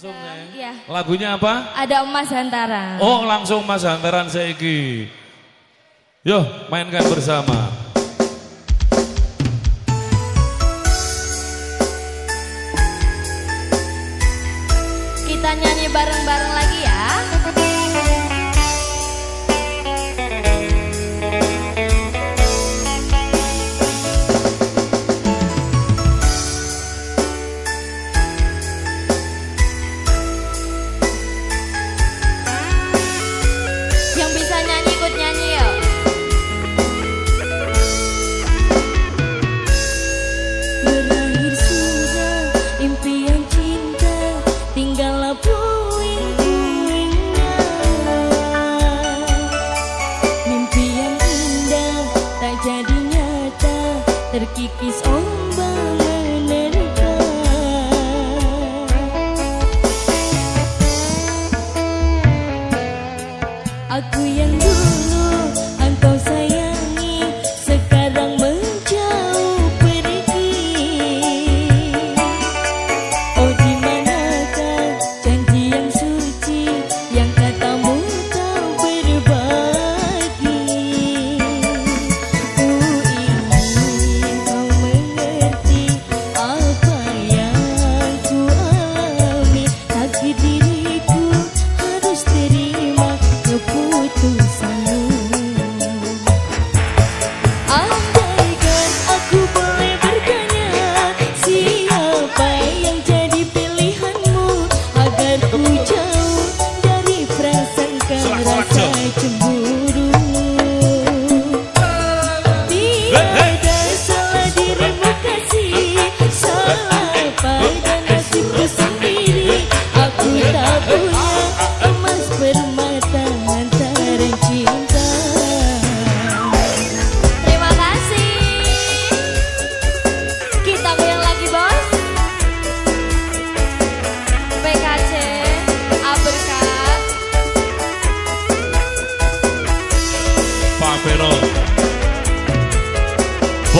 langsung iya. ya. ya. Lagunya apa? Ada Emas Hantaran. Oh, langsung Emas Hantaran saya Yo, mainkan bersama.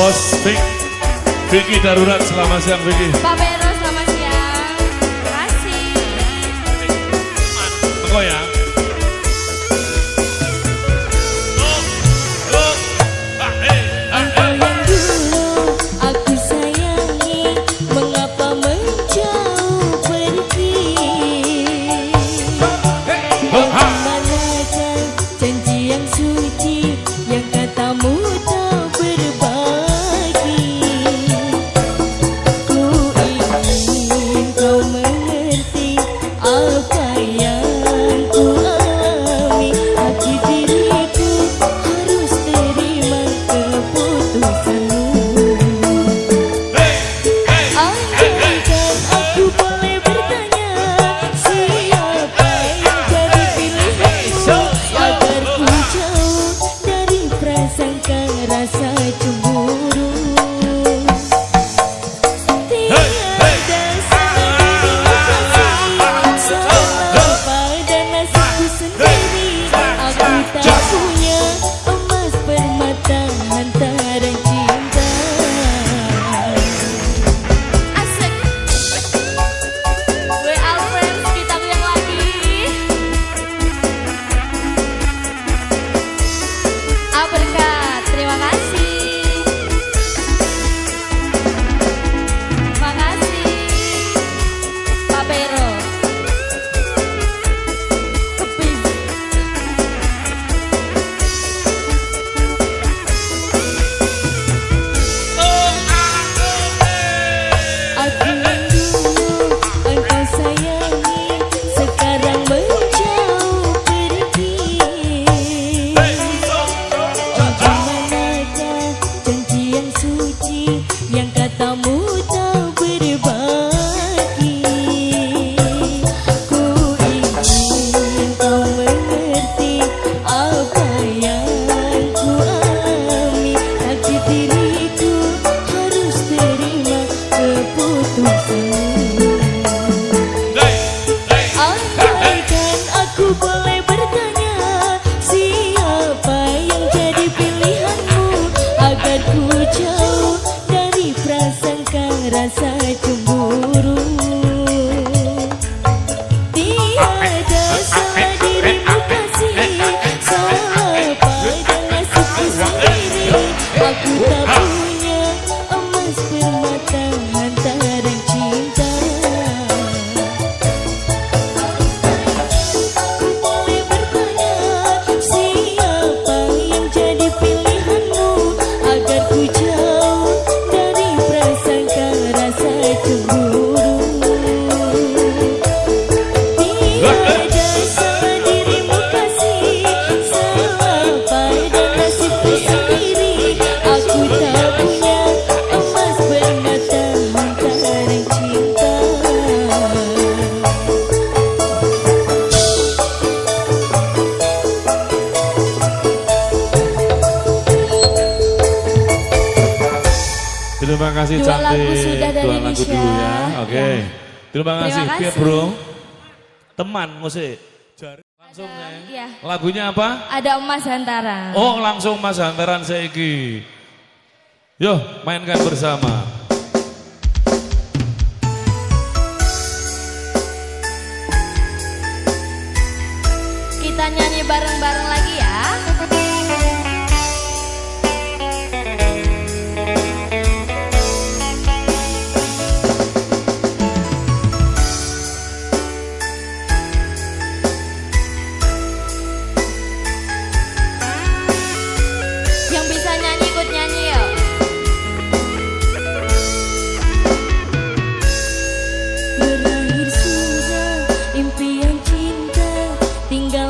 Bos Vicky darurat selama siang Vicky. Pape. Yeah. kasih dua cantik. lagu sudah dari dua lagu Nisha. dulu ya. Oke. Okay. Ya. Terima kasih. Terima. Iya, bro. Teman musik. Jari. Langsung Ada. Ya. Iya. Lagunya apa? Ada Emas Hantaran. Oh langsung emas Hantaran seiki. Yo mainkan bersama.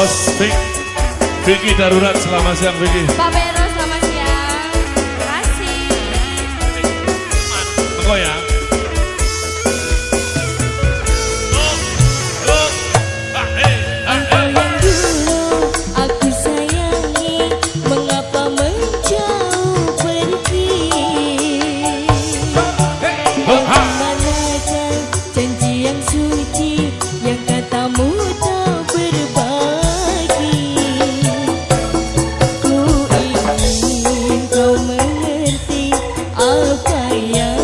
Posting Vicky darurat selamat siang Vicky. Pak yeah.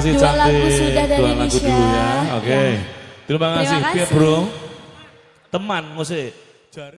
Kasih Dua cantik. lagu sudah dari Dua lagu Nisha. dulu ya. Oke. Ya. Terima kasih. Terima kasih. Teman musik.